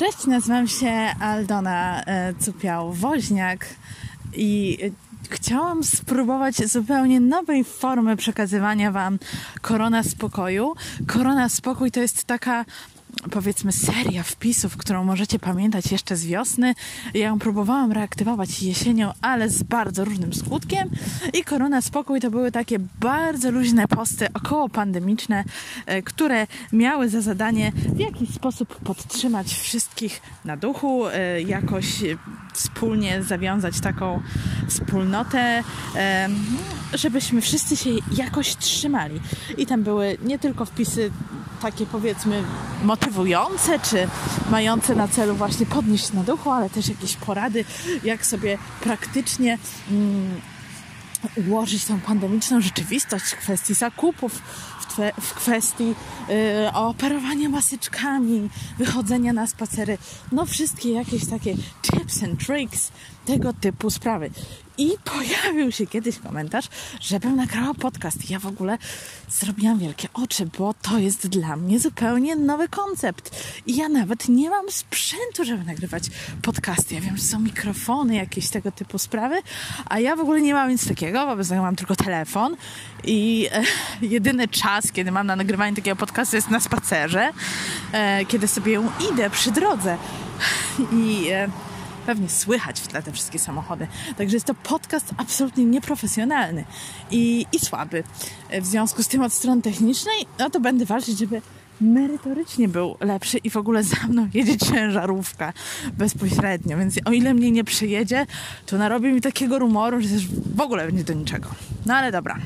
Cześć, nazywam się Aldona e, Cupiał-Woźniak i chciałam spróbować zupełnie nowej formy przekazywania Wam Korona Spokoju. Korona Spokój to jest taka powiedzmy seria wpisów, którą możecie pamiętać jeszcze z wiosny. Ja ją próbowałam reaktywować jesienią, ale z bardzo różnym skutkiem. I Korona Spokój to były takie bardzo luźne posty około pandemiczne, e, które miały za zadanie w jakiś sposób podtrzymać wszystkich na duchu, e, jakoś wspólnie zawiązać taką wspólnotę, e, żebyśmy wszyscy się jakoś trzymali. I tam były nie tylko wpisy takie powiedzmy motywujące, czy mające na celu właśnie podnieść na duchu, ale też jakieś porady, jak sobie praktycznie mm, ułożyć tą pandemiczną rzeczywistość w kwestii zakupów, w kwestii y, operowania masyczkami, wychodzenia na spacery, no wszystkie jakieś takie tips and tricks, tego typu sprawy. I pojawił się kiedyś komentarz, żebym nagrała podcast. Ja w ogóle zrobiłam wielkie oczy, bo to jest dla mnie zupełnie nowy koncept. I ja nawet nie mam sprzętu, żeby nagrywać podcasty. Ja wiem, że są mikrofony, jakieś tego typu sprawy, a ja w ogóle nie mam nic takiego, wobec tego mam tylko telefon i e, jedyny czas, kiedy mam na nagrywanie takiego podcastu jest na spacerze, e, kiedy sobie idę przy drodze. I e, pewnie słychać w tle te wszystkie samochody. Także jest to podcast absolutnie nieprofesjonalny i, i słaby. W związku z tym od strony technicznej, no to będę walczyć, żeby merytorycznie był lepszy i w ogóle za mną jedzie ciężarówka bezpośrednio, więc o ile mnie nie przyjedzie, to narobi mi takiego rumoru, że też w ogóle będzie do niczego. No ale dobra.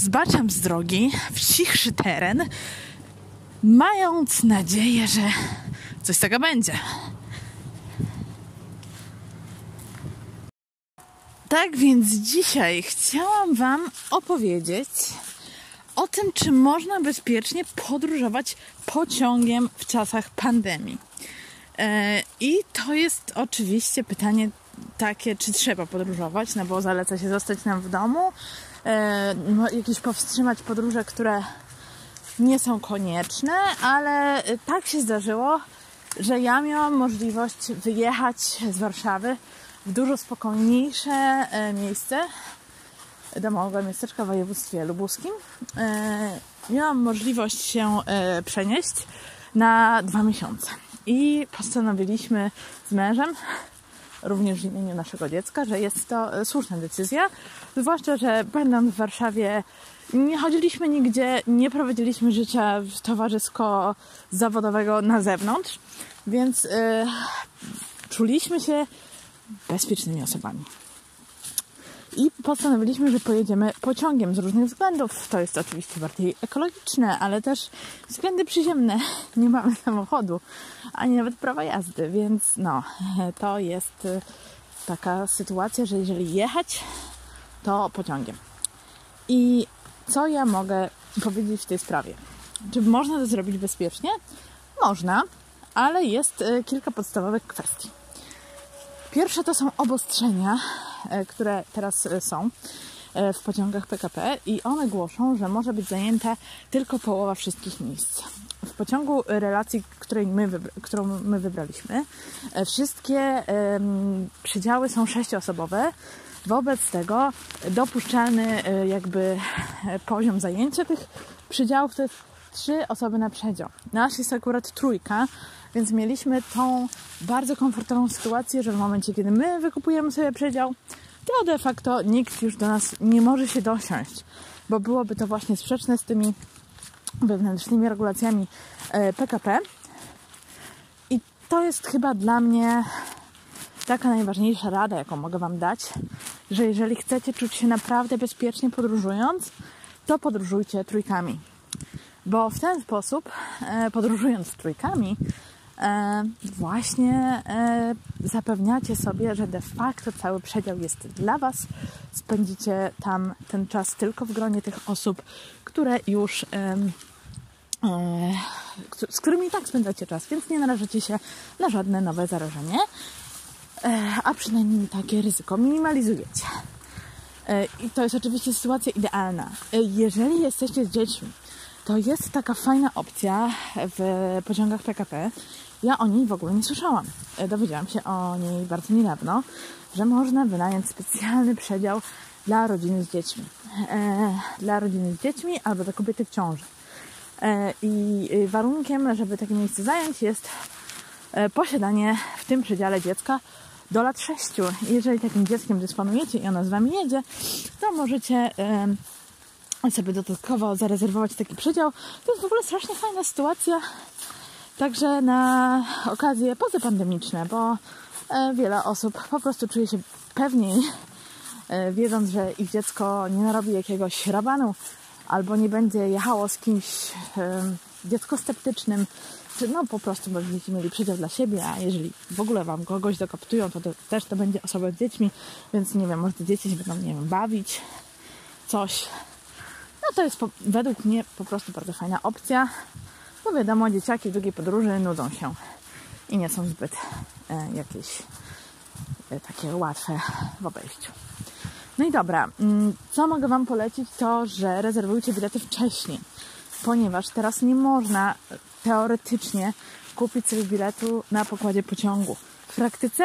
Zbaczam z drogi w cichszy teren, mając nadzieję, że coś z tego będzie. Tak więc dzisiaj chciałam Wam opowiedzieć o tym, czy można bezpiecznie podróżować pociągiem w czasach pandemii. E, I to jest oczywiście pytanie takie, czy trzeba podróżować, no bo zaleca się zostać nam w domu, jakieś powstrzymać podróże, które nie są konieczne, ale tak się zdarzyło, że ja miałam możliwość wyjechać z Warszawy w dużo spokojniejsze e, miejsce domowe miasteczka w województwie lubuskim. E, miałam możliwość się e, przenieść na dwa miesiące. I postanowiliśmy z mężem, również w imieniu naszego dziecka, że jest to słuszna decyzja. Zwłaszcza, że będąc w Warszawie nie chodziliśmy nigdzie, nie prowadziliśmy życia towarzysko-zawodowego na zewnątrz, więc yy, czuliśmy się bezpiecznymi osobami. I postanowiliśmy, że pojedziemy pociągiem z różnych względów. To jest oczywiście bardziej ekologiczne, ale też względy przyziemne. Nie mamy samochodu, ani nawet prawa jazdy, więc no, to jest y, taka sytuacja, że jeżeli jechać, to pociągiem. I co ja mogę powiedzieć w tej sprawie? Czy można to zrobić bezpiecznie? Można, ale jest y, kilka podstawowych kwestii. Pierwsze to są obostrzenia, które teraz e, są e, w pociągach PKP i one głoszą, że może być zajęta tylko połowa wszystkich miejsc. W pociągu relacji, której my którą my wybraliśmy, wszystkie przydziały są sześcioosobowe. Wobec tego dopuszczalny jakby poziom zajęcia tych przydziałów to jest trzy osoby na przedział. Nasz jest akurat trójka, więc mieliśmy tą bardzo komfortową sytuację, że w momencie, kiedy my wykupujemy sobie przedział, to de facto nikt już do nas nie może się dosiąść, bo byłoby to właśnie sprzeczne z tymi wewnętrznymi regulacjami PKP. E, I to jest chyba dla mnie taka najważniejsza rada, jaką mogę Wam dać, że jeżeli chcecie czuć się naprawdę bezpiecznie podróżując, to podróżujcie trójkami. Bo w ten sposób, e, podróżując trójkami, E, właśnie e, zapewniacie sobie, że de facto cały przedział jest dla Was. Spędzicie tam ten czas tylko w gronie tych osób, które już z którymi i tak spędzacie czas, więc nie narażacie się na żadne nowe zarażenie, a przynajmniej takie ryzyko minimalizujecie. I to jest oczywiście sytuacja idealna. Jeżeli jesteście z dziećmi, to jest taka fajna opcja w pociągach PKP, Ja o niej w ogóle nie słyszałam. E, dowiedziałam się o niej bardzo niedawno, że można wynająć specjalny przedział dla rodziny z dziećmi. E, dla rodziny z dziećmi albo dla kobiety w ciąży. E, I warunkiem, żeby takie miejsce zająć jest posiadanie w tym przedziale dziecka do lat 6. Jeżeli takim dzieckiem dysponujecie i ono z Wami jedzie, to możecie sobie dodatkowo zarezerwować taki przedział. To jest w ogóle strasznie fajna sytuacja, także na okazje pozapandemiczne, bo e, wiele osób po prostu czuje się pewniej, e, wiedząc, że ich dziecko nie narobi jakiegoś rabanu albo nie będzie jechało z kimś dziecko sceptycznym, czy no po prostu będziecie mieli przedział dla siebie, a jeżeli w ogóle Wam kogoś dokoptują, to, to też to będzie osoba z dziećmi, więc nie wiem, może te dzieci się będą, nie wiem, bawić, coś. No to jest po, według mnie po prostu bardzo fajna opcja, bo wiadomo, dzieciaki w długiej podróży nudzą się i nie są zbyt e, jakieś e, takie łatwe w obejściu. No i dobra, mm, co mogę Wam polecić, to że rezerwujcie bilety wcześniej, ponieważ teraz nie można teoretycznie kupić sobie biletu na pokładzie pociągu. W praktyce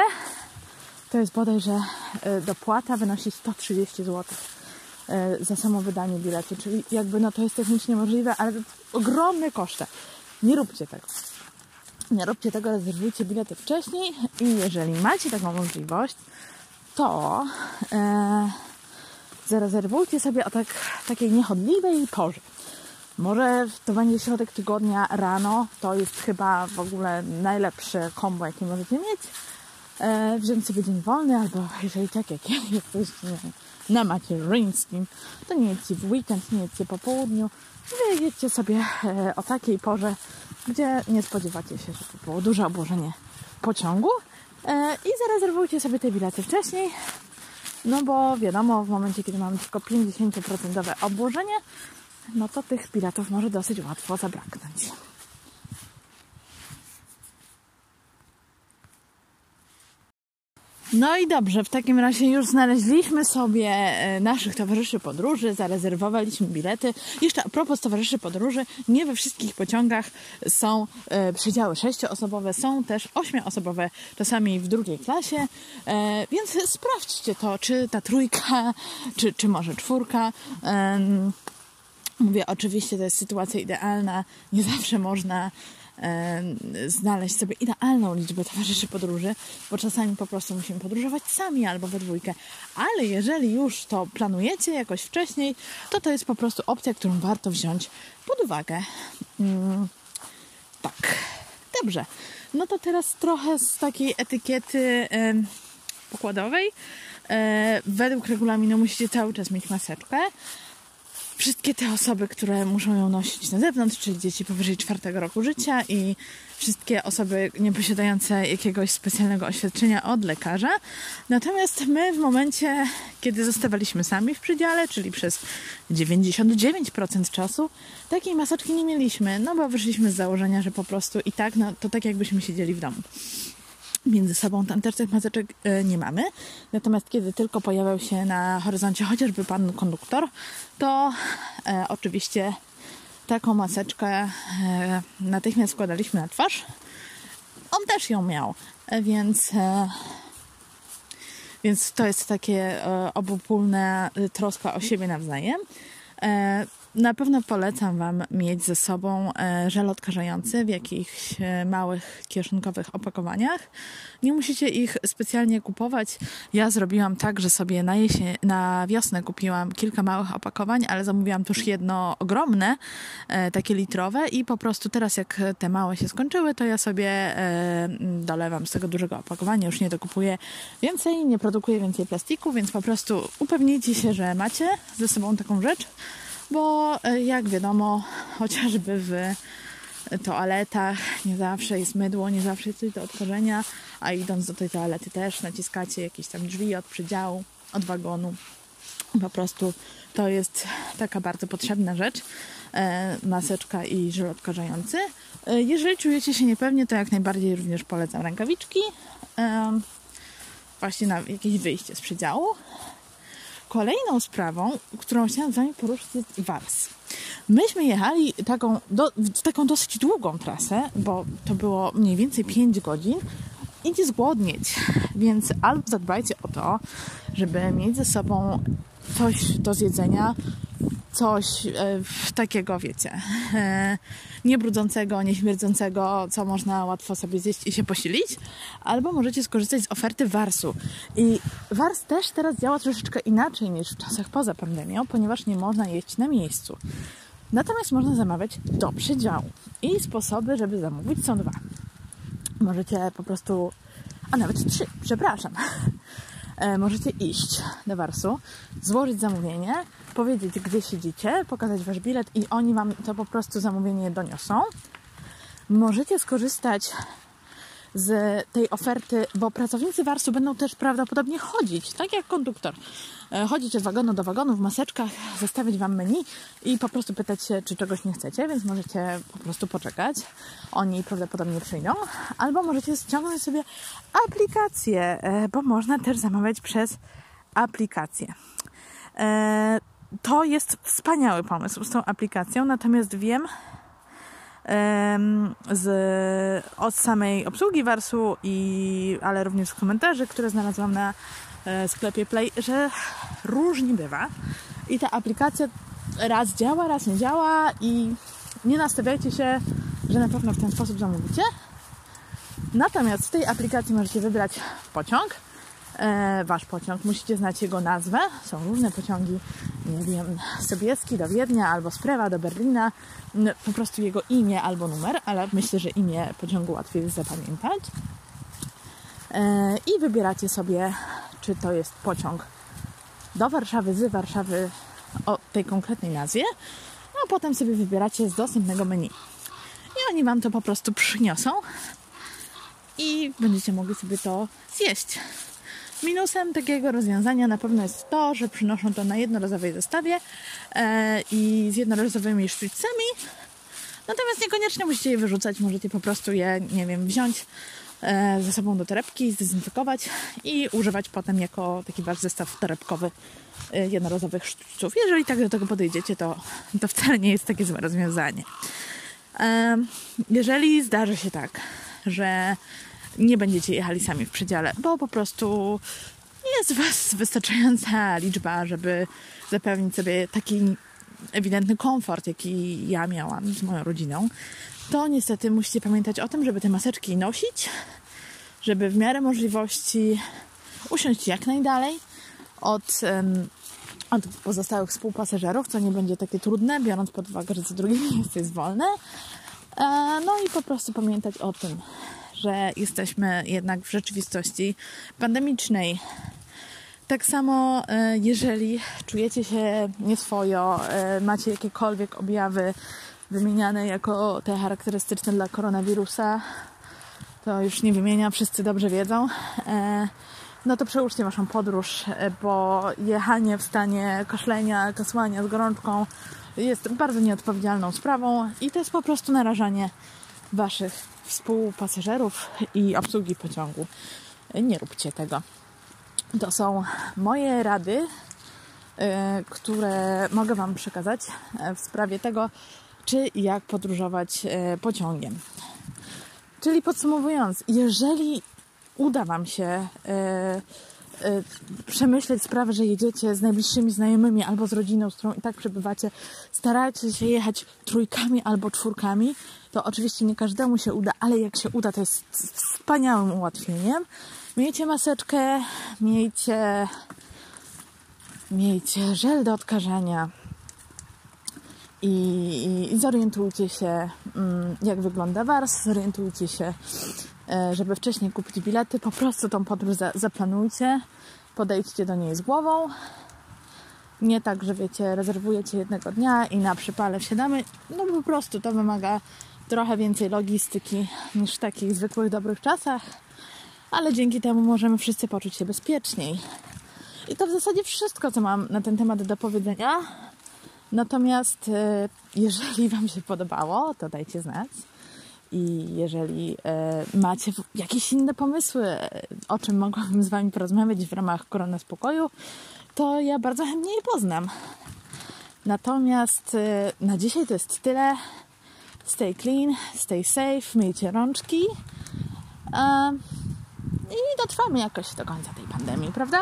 to jest bodajże e, dopłata wynosi 130 zł za samo wydanie biletu, czyli jakby no to jest technicznie możliwe, ale ogromne koszty. Nie róbcie tego. Nie róbcie tego, rezerwujcie bilety wcześniej i jeżeli macie taką możliwość, to e, zarezerwujcie sobie o tak, takiej niechodliwej porze. Może to będzie środek tygodnia rano, to jest chyba w ogóle najlepsze kombo, jakie możecie mieć. E, wziąć sobie dzień wolny, albo jeżeli tak jak ja jesteście na macierzyńskim, to nie jedźcie w weekend, nie jedźcie po południu, wyjedźcie sobie e, o takiej porze, gdzie nie spodziewacie się, że to było duże obłożenie pociągu e, i zarezerwujcie sobie te bilety wcześniej, no bo wiadomo, w momencie, kiedy mamy tylko 50% obłożenie, no to tych biletów może dosyć łatwo zabraknąć. No i dobrze, w takim razie już znaleźliśmy sobie e, naszych towarzyszy podróży, zarezerwowaliśmy bilety. Jeszcze a propos towarzyszy podróży, nie we wszystkich pociągach są e, przedziały sześcioosobowe, są też ośmioosobowe, czasami w drugiej klasie, e, więc sprawdźcie to, czy ta trójka, czy, czy może czwórka. Mówię, oczywiście to jest sytuacja idealna, nie zawsze można znaleźć sobie idealną liczbę towarzyszy podróży, bo czasami po prostu musimy podróżować sami albo we dwójkę. Ale jeżeli już to planujecie jakoś wcześniej, to to jest po prostu opcja, którą warto wziąć pod uwagę. Mm, tak, dobrze. No to teraz trochę z takiej etykiety e, pokładowej. E, według regulaminu musicie cały czas mieć maseczkę wszystkie te osoby, które muszą ją nosić na zewnątrz, czyli dzieci powyżej czwartego roku życia i wszystkie osoby nieposiadające jakiegoś specjalnego oświadczenia od lekarza. Natomiast my w momencie, kiedy zostawaliśmy sami w przydziale, czyli przez 99% czasu, takiej maseczki nie mieliśmy, no bo wyszliśmy z założenia, że po prostu i tak, no to tak jakbyśmy siedzieli w domu między sobą tych maseczek e, nie mamy. Natomiast kiedy tylko pojawiał się na horyzoncie chociażby pan konduktor, to e, oczywiście taką maseczkę e, natychmiast składaliśmy na twarz. On też ją miał, więc, więc to jest takie e, obopólne troska o siebie nawzajem. Na pewno polecam Wam mieć ze sobą e, żel odkażający w jakichś e, małych kieszonkowych opakowaniach. Nie musicie ich specjalnie kupować. Ja zrobiłam tak, że sobie na, na wiosnę kupiłam kilka małych opakowań, ale zamówiłam też jedno ogromne, e, takie litrowe i po prostu teraz jak te małe się skończyły, to ja sobie dolewam z tego dużego opakowania, już nie dokupuję więcej, nie produkuję więcej plastiku, więc po prostu upewnijcie się, że macie ze sobą taką rzecz bo e, jak wiadomo, chociażby w toaletach nie zawsze jest mydło, nie zawsze jest coś do odkorzenia, a idąc do tej toalety też naciskacie jakieś tam drzwi od przedziału, od wagonu. Po prostu to jest taka bardzo potrzebna rzecz, e, maseczka i żel odkażający. E, jeżeli czujecie się niepewnie, to jak najbardziej również polecam rękawiczki, właśnie na jakieś wyjście z przedziału. Kolejną sprawą, którą chciałam z Wami poruszyć jest Wars. Myśmy jechali taką, do, taką dosyć długą trasę, bo to było mniej więcej 5 godzin i nie zgłodnieć. Więc albo zadbajcie o to, żeby mieć ze sobą coś do zjedzenia, coś e, takiego, wiecie, e, niebrudzącego, nieśmierdzącego, co można łatwo sobie zjeść i się posilić, albo możecie skorzystać z oferty Warsu. I Wars też teraz działa troszeczkę inaczej niż w czasach poza pandemią, ponieważ nie można jeść na miejscu. Natomiast można zamawiać do przedziału. I sposoby, żeby zamówić są dwa. Możecie po prostu, a nawet trzy, przepraszam. E, możecie iść do Warsu, złożyć zamówienie, powiedzieć, gdzie siedzicie, pokazać wasz bilet i oni wam to po prostu zamówienie doniosą. Możecie skorzystać z tej oferty, bo pracownicy Warsu będą też prawdopodobnie chodzić, tak jak konduktor. E, chodzić od wagonu do wagonu w maseczkach, zostawić Wam menu i po prostu pytać się, czy czegoś nie chcecie, więc możecie po prostu poczekać. Oni prawdopodobnie przyjdą. Albo możecie ściągnąć sobie aplikację, e, bo można też zamawiać przez aplikację. To jest wspaniały pomysł z tą aplikacją, natomiast wiem, z, od samej obsługi Warsu, i, ale również z komentarzy, które znalazłam na e, sklepie Play, że różnie bywa. I ta aplikacja raz działa, raz nie działa i nie nastawiajcie się, że na pewno w ten sposób zamówicie. Natomiast w tej aplikacji możecie wybrać pociąg, e, wasz pociąg. Musicie znać jego nazwę. Są różne pociągi, nie wiem, Sobieski do Wiednia albo z Prewa do Berlina. Po prostu jego imię albo numer, ale myślę, że imię pociągu łatwiej jest zapamiętać. E, I wybieracie sobie, czy to jest pociąg do Warszawy, z Warszawy o tej konkretnej nazwie, a potem sobie wybieracie z dostępnego menu. I oni Wam to po prostu przyniosą i będziecie mogli sobie to zjeść. Minusem takiego rozwiązania na pewno jest to, że przynoszą to na jednorazowej zestawie e, i z jednorazowymi sztućcami. Natomiast niekoniecznie musicie je wyrzucać, możecie po prostu je, nie wiem, wziąć e, ze sobą do torebki, zdezynfekować i używać potem jako taki wasz zestaw torebkowy e, jednorazowych sztućców. Jeżeli tak do tego podejdziecie, to, to wcale nie jest takie złe rozwiązanie. E, jeżeli zdarzy się tak, że nie będziecie jechali sami w przedziale, bo po prostu nie jest Was wystarczająca liczba, żeby zapewnić sobie taki ewidentny komfort, jaki ja miałam z moją rodziną, to niestety musicie pamiętać o tym, żeby te maseczki nosić, żeby w miarę możliwości usiąść jak najdalej od, od pozostałych współpasażerów, co nie będzie takie trudne, biorąc pod uwagę, że co drugie miejsce jest wolne. E, no i po prostu pamiętać o tym, że jesteśmy jednak w rzeczywistości pandemicznej. Tak samo, e, jeżeli czujecie się nieswojo, e, macie jakiekolwiek objawy wymieniane jako te charakterystyczne dla koronawirusa, to już nie wymienia, wszyscy dobrze wiedzą. E, no to przełóżcie waszą podróż, bo jechanie w stanie kaszlenia, kasłania z gorączką jest bardzo nieodpowiedzialną sprawą i to jest po prostu narażanie waszych współpasażerów i obsługi pociągu. Nie róbcie tego. To są moje rady, e, które mogę Wam przekazać e, w sprawie tego, czy jak podróżować e, pociągiem. Czyli podsumowując, jeżeli uda Wam się przemyśleć sprawę, że jedziecie z najbliższymi znajomymi albo z rodziną, z którą i tak przebywacie, starajcie się jechać trójkami albo czwórkami, to oczywiście nie każdemu się uda, ale jak się uda, to jest wspaniałym ułatwieniem. Miejcie maseczkę, miejcie, miejcie żel do odkażania i, i zorientujcie się, mm, jak wygląda wars, zorientujcie się, e, żeby wcześniej kupić bilety, po prostu tą podróż zaplanujcie, podejdźcie do niej z głową. Nie tak, że wiecie, rezerwujecie jednego dnia i na przypale wsiadamy. No po prostu to wymaga trochę więcej logistyki niż w takich zwykłych, dobrych czasach, ale dzięki temu możemy wszyscy poczuć się bezpieczniej. I to w zasadzie wszystko, co mam na ten temat do powiedzenia. Natomiast e, jeżeli Wam się podobało, to dajcie znać. I jeżeli e, macie jakieś inne pomysły, o czym mogłabym z Wami porozmawiać w ramach Korona Spokoju, to ja bardzo chętnie je poznam. Natomiast e, na dzisiaj to jest tyle. Stay clean, stay safe, myjcie rączki. E, I dotrwamy jakoś do końca tej pandemii, prawda?